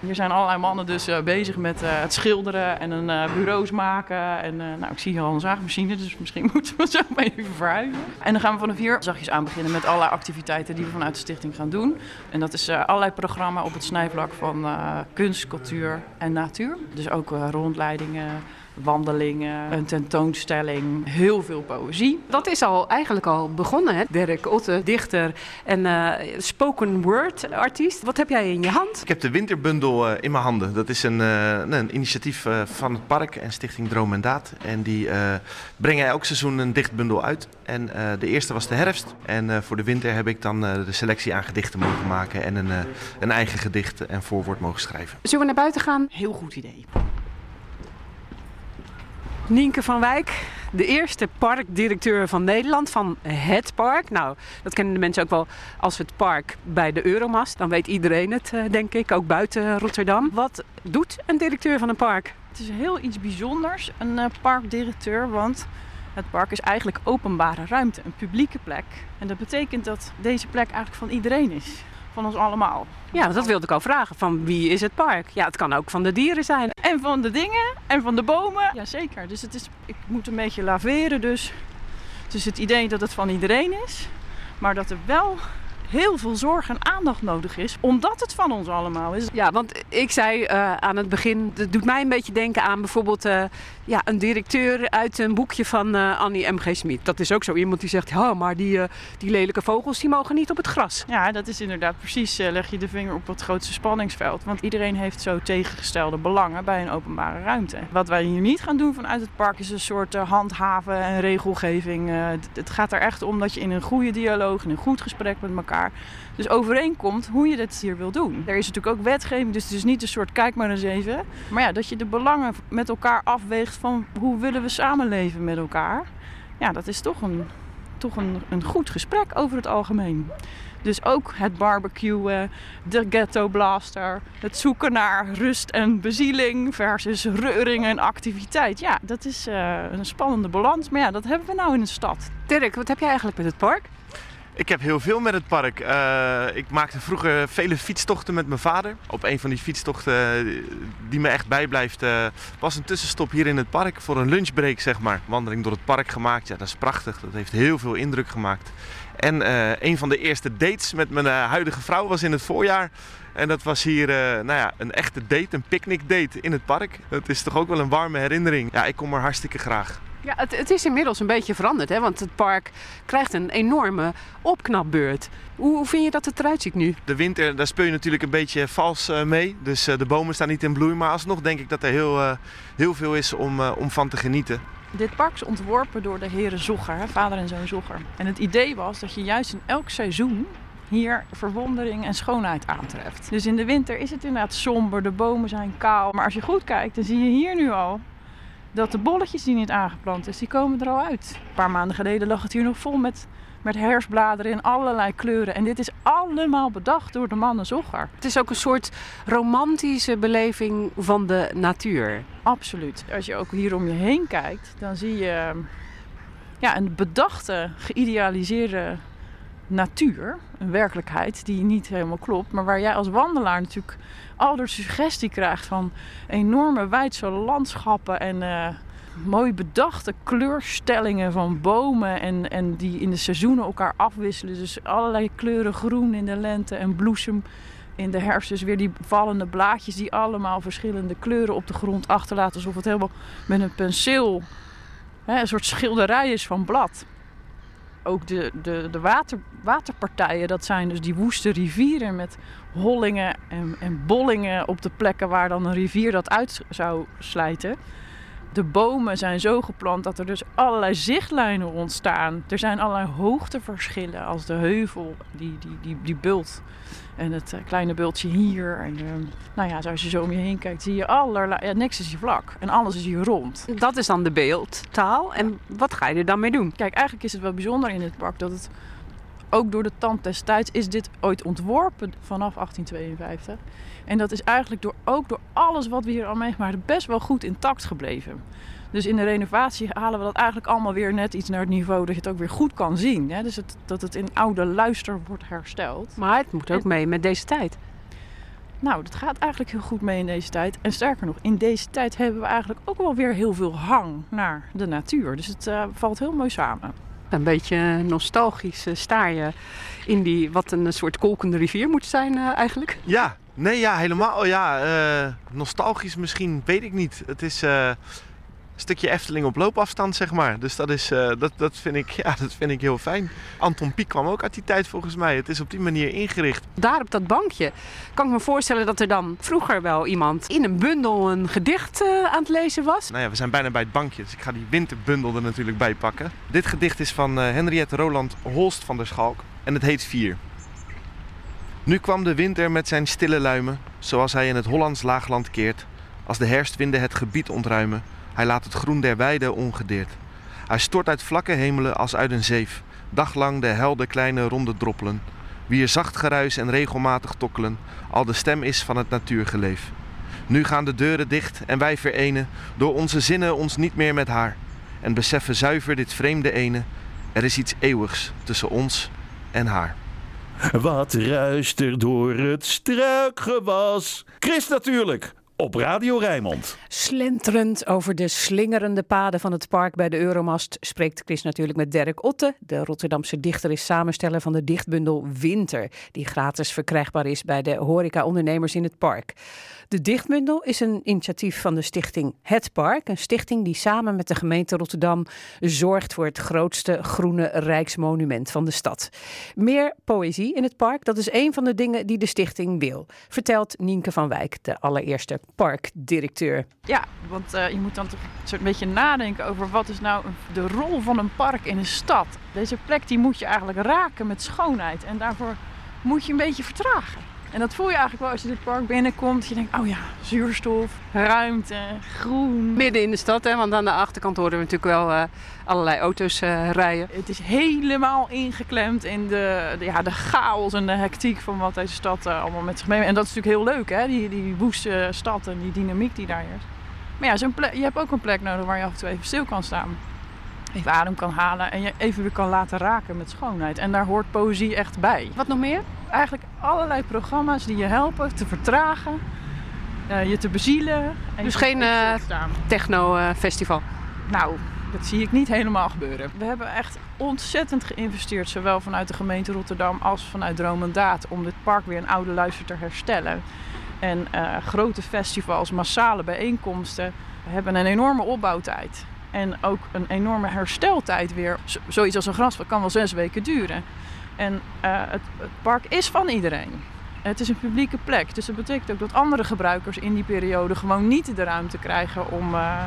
Hier zijn allerlei mannen dus bezig met het schilderen en een eh, bureaus maken. En eh, nou, ik zie hier al een zaagmachine, dus misschien moeten we zo maar even verhuizen. En dan gaan we vanaf hier zachtjes aan beginnen met allerlei activiteiten die we vanuit de stichting gaan doen. En dat is eh, allerlei programma op het snijvlak van eh, kunst, cultuur en natuur. Dus ook rondleidingen, wandelingen, een tentoonstelling, heel veel poëzie. Dat is al eigenlijk al begonnen, hè? Dirk Otte, dichter en eh, spoken word artiest. Wat heb jij in je hand? Ik heb de winterbundel eh, in mijn handen. Dat is een, eh, een initiatief eh, van het park en Stichting Droom en Daad. En die eh, brengen elk seizoen een dichtbundel uit. En eh, de eerste was de herfst. En eh, voor de winter heb ik dan eh, de selectie aan gedichten mogen maken. En een, eh, een eigen gedicht en voorwoord mogen schrijven. Zullen we naar buiten gaan? Heel goed idee. Nienke van Wijk, De eerste parkdirecteur van Nederland van het park. Nou, dat kennen de mensen ook wel als het park bij de Euromast. Dan weet iedereen het, eh, denk ik, ook buiten Rotterdam. Wat doet een directeur van een park? Het is heel iets bijzonders, een eh, parkdirecteur, want het park is eigenlijk openbare ruimte, een publieke plek. En dat betekent dat deze plek eigenlijk van iedereen is, van ons allemaal. Ja, dat wilde ik al vragen. Van wie is het park? Ja, het kan ook van de dieren zijn. En van de dingen en van de bomen. Jazeker, dus het is, ik moet een beetje laveren, dus het is het idee dat het van iedereen is, maar dat er wel heel veel zorg en aandacht nodig is, omdat het van ons allemaal is. Ja, want ik zei eh, aan het begin, het doet mij een beetje denken aan bijvoorbeeld eh, ja, een directeur uit een boekje van eh, Annie M.G. Smit. Dat is ook zo iemand die zegt, ja, maar die, die lelijke vogels die mogen niet op het gras. Ja, dat is inderdaad precies, leg je de vinger op het grootste spanningsveld. Want iedereen heeft zo tegengestelde belangen bij een openbare ruimte. Wat wij hier niet gaan doen vanuit het park is een soort handhaven en regelgeving. Het gaat er echt om dat je in een goede dialoog, in een goed gesprek met elkaar, dus overeenkomt hoe je dit hier wil doen. Er is natuurlijk ook wetgeving, dus het is niet een soort kijk maar eens even. Maar ja, dat je de belangen met elkaar afweegt van hoe willen we samenleven met elkaar. Ja, dat is toch een, toch een, een goed gesprek over het algemeen. Dus ook het barbecuen, de ghetto blaster, het zoeken naar rust en bezieling versus reuring en activiteit. Ja, dat is eh, een spannende balans, maar ja, dat hebben we nou in de stad. Dirk, wat heb jij eigenlijk met het park? Ik heb heel veel met het park. Eh, ik maakte vroeger vele fietstochten met mijn vader. Op een van die fietstochten eh, die me echt bijblijft eh, was een tussenstop hier in het park voor een lunchbreak zeg maar. Wandeling door het park gemaakt. Ja, dat is prachtig. Dat heeft heel veel indruk gemaakt. En een van de eerste dates met mijn huidige vrouw was in het voorjaar. En dat was hier nou ja, een echte date, een picknick date in het park. Dat is toch ook wel een warme herinnering. Ja, ik kom er hartstikke graag. Ja, het, het is inmiddels een beetje veranderd, hè? want het park krijgt een enorme opknapbeurt. Hoe, hoe vind je dat het eruit ziet nu? De winter, daar speel je natuurlijk een beetje vals eh, mee. Dus eh, de bomen staan niet in bloei. Maar alsnog denk ik dat er heel, eh, heel veel is om, eh, om van te genieten. Dit park is ontworpen door de heren Zogger, hè, vader en zoon Zogger. En het idee was dat je juist in elk seizoen hier verwondering en schoonheid aantreft. Dus in de winter is het inderdaad somber, de bomen zijn kaal. Maar als je goed kijkt, dan zie je hier nu al dat de bolletjes die niet aangeplant is, die komen er al uit. Een paar maanden geleden lag het hier nog vol met, met herfstbladeren in allerlei kleuren. En dit is allemaal bedacht door de mannen Zogger. Het is ook een soort romantische beleving van de natuur. Absoluut. Als je ook hier om je heen kijkt, dan zie je ja, een bedachte, geïdealiseerde natuur. Een werkelijkheid die niet helemaal klopt. Maar waar jij als wandelaar natuurlijk al suggestie krijgt van enorme wijdse landschappen en eh, mooi bedachte kleurstellingen van bomen. En, en die in de seizoenen elkaar afwisselen. Dus allerlei kleuren groen in de lente en bloesem in de herfst dus weer die vallende blaadjes die allemaal verschillende kleuren op de grond achterlaten. Alsof het helemaal met een penseel hè, een soort schilderij is van blad. Ook de, de, de water, waterpartijen, dat zijn dus die woeste rivieren met hollingen en, en bollingen op de plekken waar dan een rivier dat uit zou slijten. De bomen zijn zo geplant dat er dus allerlei zichtlijnen ontstaan. Er zijn allerlei hoogteverschillen als de heuvel, die, die, die, die bult. En het eh, kleine bultje hier. En eh, nou ja, zoals je zo om je heen kijkt, zie je allerlei... Ja, niks is hier vlak en alles is hier rond. Dat is dan de beeldtaal. En wat ga je er dan mee doen? Kijk, eigenlijk is het wel bijzonder in het park dat het... Ook door de tand des tijds is dit ooit ontworpen vanaf 1852. En dat is eigenlijk door, ook door alles wat we hier al meegemaakt hebben best wel goed intact gebleven. Dus in de renovatie halen we dat eigenlijk allemaal weer net iets naar het niveau dat je het ook weer goed kan zien. Hè? Dus het, dat het in oude luister wordt hersteld. Maar het moet ook mee met deze tijd. Nou, dat gaat eigenlijk heel goed mee in deze tijd. En sterker nog, in deze tijd hebben we eigenlijk ook wel weer heel veel hang naar de natuur. Dus het eh, valt heel mooi samen. Een beetje nostalgisch eh, sta je in die, wat een soort kolkende rivier moet zijn eh, eigenlijk. Ja, nee, ja, helemaal. Ja, eh, nostalgisch misschien, weet ik niet. Het is eh, stukje Efteling op loopafstand, zeg maar. Dus dat, is, eh, dat, dat, vind ik, ja, dat vind ik heel fijn. Anton Pieck kwam ook uit die tijd volgens mij. Het is op die manier ingericht. Daar op dat bankje kan ik me voorstellen dat er dan vroeger wel iemand in een bundel een gedicht eh, aan het lezen was. Nou ja, we zijn bijna bij het bankje, dus ik ga die winterbundel er natuurlijk bij pakken. Dit gedicht is van eh, Henriette Roland Holst van der Schalk en het heet Vier. Nu kwam de winter met zijn stille luimen, zoals hij in het Hollands laagland keert. Als de herfstwinden het gebied ontruimen, hij laat het groen der weide ongedeerd. Hij stort uit vlakke hemelen als uit een zeef. Daglang de helder kleine ronde droppelen. Wie er zacht geruis en regelmatig tokkelen, al de stem is van het natuurgeleef. Nu gaan de deuren dicht en wij verenen, door onze zinnen ons niet meer met haar. En beseffen zuiver dit vreemde ene, er is iets eeuwigs tussen ons en haar. Wat ruist er door het struikgewas? Chris natuurlijk, op Radio Rijnmond. Slenterend over de slingerende paden van het park bij de Euromast spreekt Chris natuurlijk met Dirk Otte. De Rotterdamse dichter is samensteller van de dichtbundel Winter, die gratis verkrijgbaar is bij de horeca-ondernemers in het park. De dichtbundel is een initiatief van de stichting Het Park, een stichting die samen met de gemeente Rotterdam zorgt voor het grootste groene rijksmonument van de stad. Meer poëzie in het park, dat is een van de dingen die de stichting wil, vertelt Nienke van Wijk, de allereerste parkdirecteur. Ja, want eh, je moet dan toch een soort beetje nadenken over wat is nou de rol van een park in een stad. Deze plek die moet je eigenlijk raken met schoonheid en daarvoor moet je een beetje vertragen. En dat voel je eigenlijk wel als je dit park binnenkomt. Je denkt, oh ja, zuurstof, ruimte, groen. Midden in de stad, hè, want aan de achterkant horen we natuurlijk wel eh, allerlei auto's eh, rijden. Het is helemaal ingeklemd in de, de- ja, de chaos en de hectiek van wat deze stad eh, allemaal met zich meebrengt. En dat is natuurlijk heel leuk, hè? Die, die woeste stad en die dynamiek die daar is. Maar ja, zo'n plek, je hebt ook een plek nodig waar je af en toe even stil kan staan. Even adem kan halen en je even weer kan laten raken met schoonheid. En daar hoort poëzie echt bij. Wat nog meer? Eigenlijk allerlei programma's die je helpen te vertragen, eh, je te bezielen. En Dus geen staan. techno-festival. Nou, dat zie ik niet helemaal gebeuren. We hebben echt ontzettend geïnvesteerd, zowel vanuit de gemeente Rotterdam als vanuit Droom en Daad, om dit park weer een oude luister te herstellen. En eh, grote festivals, massale bijeenkomsten hebben een enorme opbouwtijd. En ook een enorme hersteltijd weer. Z- zoiets als een grasveld kan wel zes weken duren. En eh, het, het park is van iedereen. Het is een publieke plek. Dus dat betekent ook dat andere gebruikers in die periode gewoon niet de ruimte krijgen om, eh,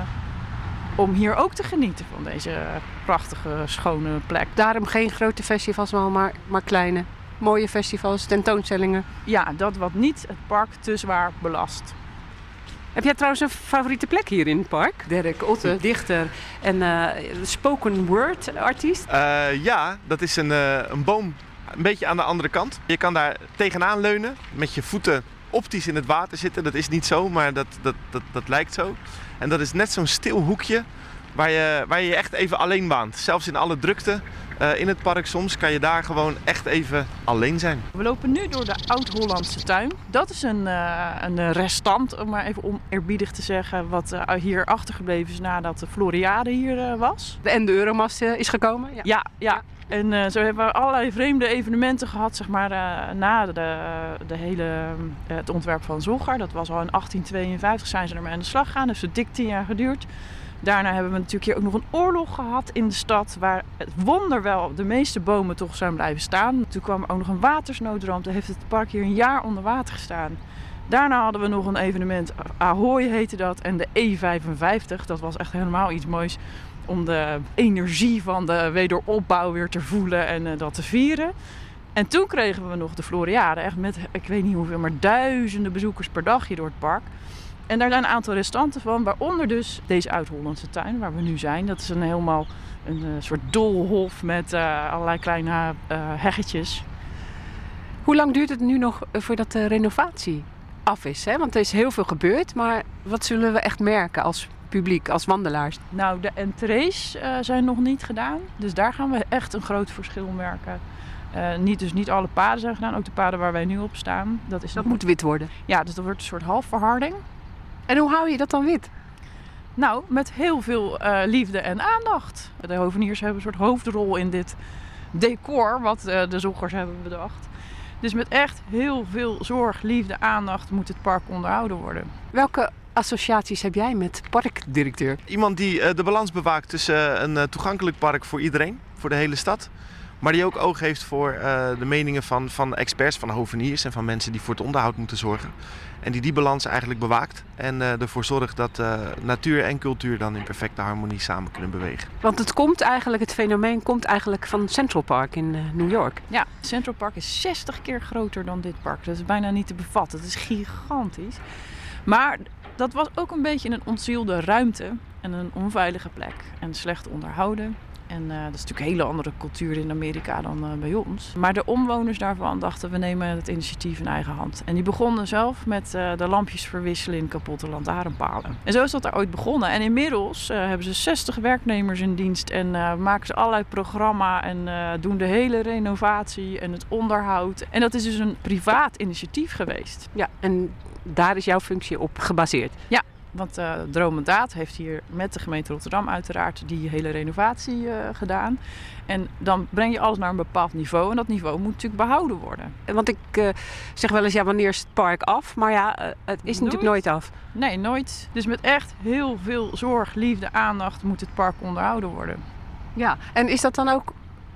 om hier ook te genieten van deze prachtige, schone plek. Daarom geen grote festivals, maar, maar kleine. Mooie festivals, tentoonstellingen. Ja, dat wat niet het park te zwaar belast. Heb jij trouwens een favoriete plek hier in het park? Dirk Otte, dichter en eh, spoken word artiest. Eh, ja, dat is een, eh, een boom een beetje aan de andere kant. Je kan daar tegenaan leunen, met je voeten optisch in het water zitten. Dat is niet zo, maar dat, dat, dat, dat lijkt zo. En dat is net zo'n stil hoekje waar je, waar je je echt even alleen waant. Zelfs in alle drukte eh, in het park soms kan je daar gewoon echt even alleen zijn. We lopen nu door de Oud-Hollandse tuin. Dat is een, eh, een restant, om maar even oneerbiedig te zeggen, wat eh, hier achtergebleven is nadat de Floriade hier eh, was. En de Euromast is gekomen. Ja. Ja, ja. En eh, zo hebben we allerlei vreemde evenementen gehad, zeg maar, eh, na de, de hele, het ontwerp van Zogger. Dat was al in 1852 zijn ze ermee aan de slag gegaan, dus het dik tien jaar geduurd. Daarna hebben we natuurlijk hier ook nog een oorlog gehad in de stad, waar het wonderwel de meeste bomen toch zijn blijven staan. Toen kwam er ook nog een watersnoodramp, toen heeft het park hier een jaar onder water gestaan. Daarna hadden we nog een evenement, Ahoy heette dat, en de E55. Dat was echt helemaal iets moois om de energie van de wederopbouw weer te voelen en eh, dat te vieren. En toen kregen we nog de Floriade, echt met, ik weet niet hoeveel, maar duizenden bezoekers per dag hier door het park. En daar zijn een aantal restanten van, waaronder dus deze Oud-Hollandse tuin waar we nu zijn. Dat is een helemaal een eh, soort doolhof met eh, allerlei kleine eh, heggetjes. Hoe lang duurt het nu nog voordat de renovatie af is? Hè? Want er is heel veel gebeurd, maar wat zullen we echt merken als publiek, als wandelaars? Nou, de entrees zijn nog niet gedaan. Dus daar gaan we echt een groot verschil merken. Niet, dus niet alle paden zijn gedaan, ook de paden waar wij nu op staan. Dat, is Dat moet wit worden. Ja, dus dat wordt een soort halfverharding. En hoe hou je dat dan wit? Nou, met heel veel eh, liefde en aandacht. De hoveniers hebben een soort hoofdrol in dit decor wat eh, de zoekers hebben bedacht. Dus met echt heel veel zorg, liefde, aandacht moet het park onderhouden worden. Welke associaties heb jij met parkdirecteur? Iemand die eh, de balans bewaakt tussen een eh, toegankelijk park voor iedereen, voor de hele stad. Maar die ook oog heeft voor eh, de meningen van, van experts, van hoveniers en van mensen die voor het onderhoud moeten zorgen. En die die balans eigenlijk bewaakt en eh, ervoor zorgt dat eh, natuur en cultuur dan in perfecte harmonie samen kunnen bewegen. Want het komt eigenlijk, het fenomeen komt eigenlijk van Central Park in eh, New York. Ja, Central Park is 60 keer groter dan dit park. Dat is bijna niet te bevatten. Het is gigantisch. Maar dat was ook een beetje een ontzielde ruimte. en een onveilige plek en slecht onderhouden. En eh, dat is natuurlijk een hele andere cultuur in Amerika dan eh, bij ons. Maar de omwoners daarvan dachten we nemen het initiatief in eigen hand. En die begonnen zelf met eh, de lampjes verwisselen in kapotte lantaarnpalen. En zo is dat daar ooit begonnen. En inmiddels hebben ze 60 werknemers in dienst en maken ze allerlei programma en doen de hele renovatie en het onderhoud. En dat is dus een privaat initiatief geweest. Ja, en daar is jouw functie op gebaseerd. Ja, want eh Droom en Daad heeft hier met de gemeente Rotterdam uiteraard die hele renovatie eh, gedaan. En dan breng je alles naar een bepaald niveau en dat niveau moet natuurlijk behouden worden. Want ik eh, zeg wel eens, ja, wanneer is het park af? Maar ja, eh, het is natuurlijk nooit af. Nee, nooit. Dus met echt heel veel zorg, liefde, aandacht moet het park onderhouden worden. Ja, en is dat dan ook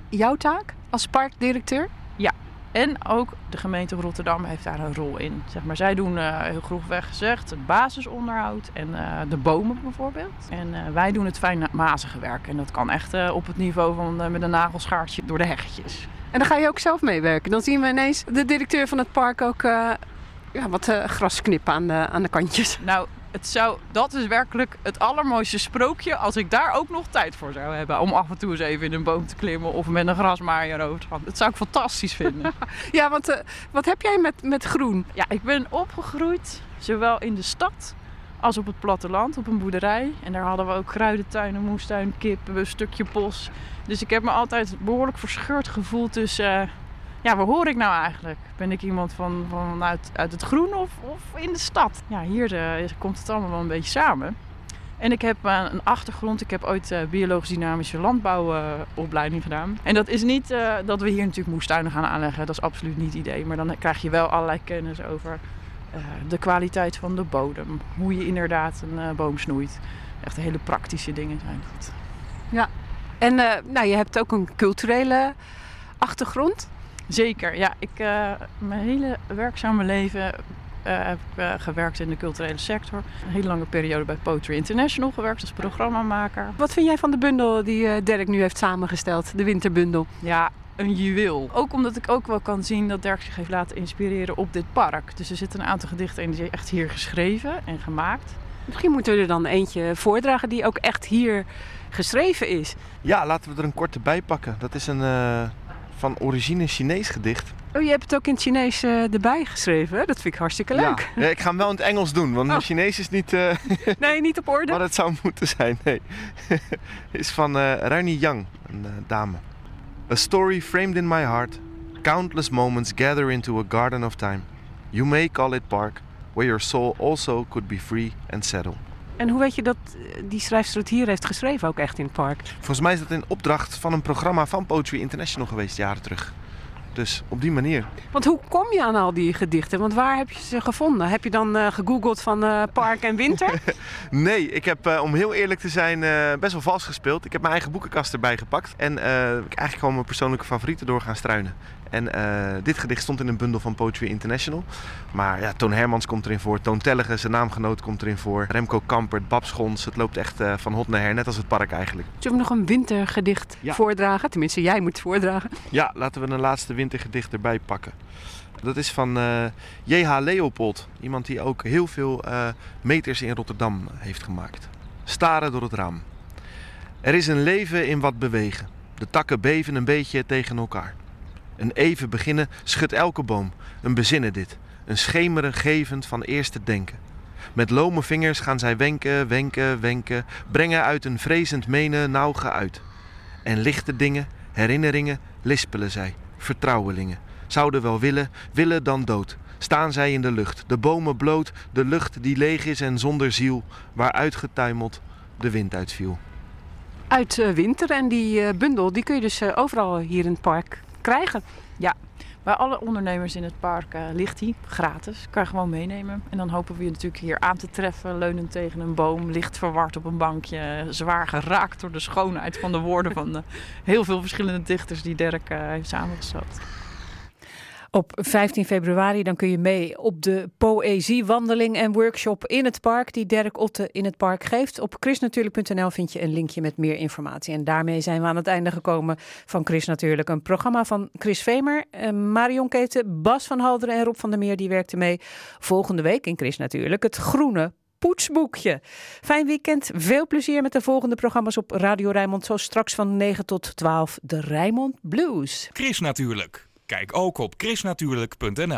jouw taak als parkdirecteur? Ja, en ook de gemeente Rotterdam heeft daar een rol in. Zeg maar, zij doen eh, heel grofweg gezegd het basisonderhoud en eh, de bomen bijvoorbeeld. En eh, wij doen het fijnmazige werk. En dat kan echt op het niveau van met een nagelschaartje door de heggetjes. En dan ga je ook zelf meewerken. Dan zien we ineens de directeur van het park ook ja, wat eh, gras knippen aan de, aan de kantjes. Nou, het zou, dat is werkelijk het allermooiste sprookje als ik daar ook nog tijd voor zou hebben. Om af en toe eens even in een boom te klimmen of met een grasmaaier over te gaan. Dat zou ik fantastisch vinden. Ja, want eh, wat heb jij met, met groen? Ja, ik ben opgegroeid zowel in de stad als op het platteland, op een boerderij. En daar hadden we ook kruidentuinen, moestuin, kippen, een stukje bos. Dus ik heb me altijd behoorlijk verscheurd gevoeld tussen... eh, ja, waar hoor ik nou eigenlijk? Ben ik iemand van, vanuit uit het groen of, of in de stad? Ja, hier eh, komt het allemaal wel een beetje samen. En ik heb eh, een achtergrond. Ik heb ooit eh, biologisch dynamische landbouwopleiding gedaan. En dat is niet dat we hier natuurlijk moestuinen gaan aanleggen. Dat is absoluut niet het idee. Maar dan krijg je wel allerlei kennis over de kwaliteit van de bodem. Hoe je inderdaad een boom snoeit. Echt hele praktische dingen zijn dat. Ja, en nou, je hebt ook een culturele achtergrond. Zeker, ja. Ik, eh, mijn hele werkzame leven eh, heb ik eh, gewerkt in de culturele sector. Een hele lange periode bij Poetry International gewerkt als programmamaker. Wat vind jij van de bundel die eh, Dirk nu heeft samengesteld, de winterbundel? Ja, een juweel. Ook omdat ik ook wel kan zien dat Dirk zich heeft laten inspireren op dit park. Dus er zitten een aantal gedichten in die zijn echt hier geschreven en gemaakt. Misschien moeten we er dan eentje voordragen die ook echt hier geschreven is. Ja, laten we er een korte bij pakken. Dat is een eh, van origine Chinees gedicht. Oh, je hebt het ook in het Chinees eh, erbij geschreven. hè? Dat vind ik hartstikke leuk. Ja. Ja, ik ga hem wel in het Engels doen, want mijn Oh. Chinees is niet eh, Nee, niet op orde. wat het zou moeten zijn. Nee. is van eh Ruini Yang, een dame. A story framed in my heart. Countless moments gather into a garden of time. You may call it park, where your soul also could be free and settle. En hoe weet je dat eh, die schrijfster het hier heeft geschreven, ook echt in het park? Volgens mij is dat in opdracht van een programma van Poetry International geweest, jaren terug. Dus op die manier. Want hoe kom je aan al die gedichten? Want waar heb je ze gevonden? Heb je dan eh, gegoogeld van eh, park en winter? Nee, ik heb om heel eerlijk te zijn best wel vals gespeeld. Ik heb mijn eigen boekenkast erbij gepakt. En heb ik eigenlijk gewoon mijn persoonlijke favorieten door gaan struinen. En eh, dit gedicht stond in een bundel van Poetry International. Maar ja, Toon Hermans komt erin voor. Toon Tellege, zijn naamgenoot, komt erin voor. Remco Kampert, Bab Schons. Het loopt echt eh, van hot naar her, net als het park eigenlijk. Zullen we nog een wintergedicht Ja. voordragen? Tenminste, jij moet het voordragen. Ja, laten we een laatste wintergedicht erbij pakken. Dat is van eh, J.H. Leopold. Iemand die ook heel veel meters in Rotterdam heeft gemaakt. Staren door het raam. Er is een leven in wat bewegen. De takken beven een beetje tegen elkaar. Een even beginnen schudt elke boom. Een bezinnen dit. Een schemeren gevend van eerste denken. Met lome vingers gaan zij wenken, wenken, wenken. Brengen uit een vrezend menen nauw uit. En lichte dingen, herinneringen, lispelen zij. Vertrouwelingen. Zouden wel willen, willen dan dood. Staan zij in de lucht, de bomen bloot, de lucht die leeg is en zonder ziel, waar uitgetuimeld de wind uitviel. Uit eh, winter en die eh, bundel, die kun je dus eh, overal hier in het park krijgen. Ja, bij alle ondernemers in het park eh, ligt die gratis. Kan je gewoon meenemen. En dan hopen we je natuurlijk hier aan te treffen, leunend tegen een boom, licht verward op een bankje, zwaar geraakt door de schoonheid van de woorden van de heel veel verschillende dichters die Dirk eh, heeft samengesteld. Op 15 februari dan kun je mee op de poëziewandeling en workshop in het park die Dirk Otte in het park geeft. Op chrisnatuurlijk.nl vind je een linkje met meer informatie. En daarmee zijn we aan het einde gekomen van Chris Natuurlijk. Een programma van Chris Vemer, eh, Marion Keten, Bas van Halderen en Rob van der Meer die werkten mee. Volgende week in Chris Natuurlijk het groene poetsboekje. Fijn weekend. Veel plezier met de volgende programma's op Radio Rijnmond. Zoals straks van 9 tot 12 de Rijnmond Blues. Chris natuurlijk. Kijk ook op chrisnatuurlijk.nl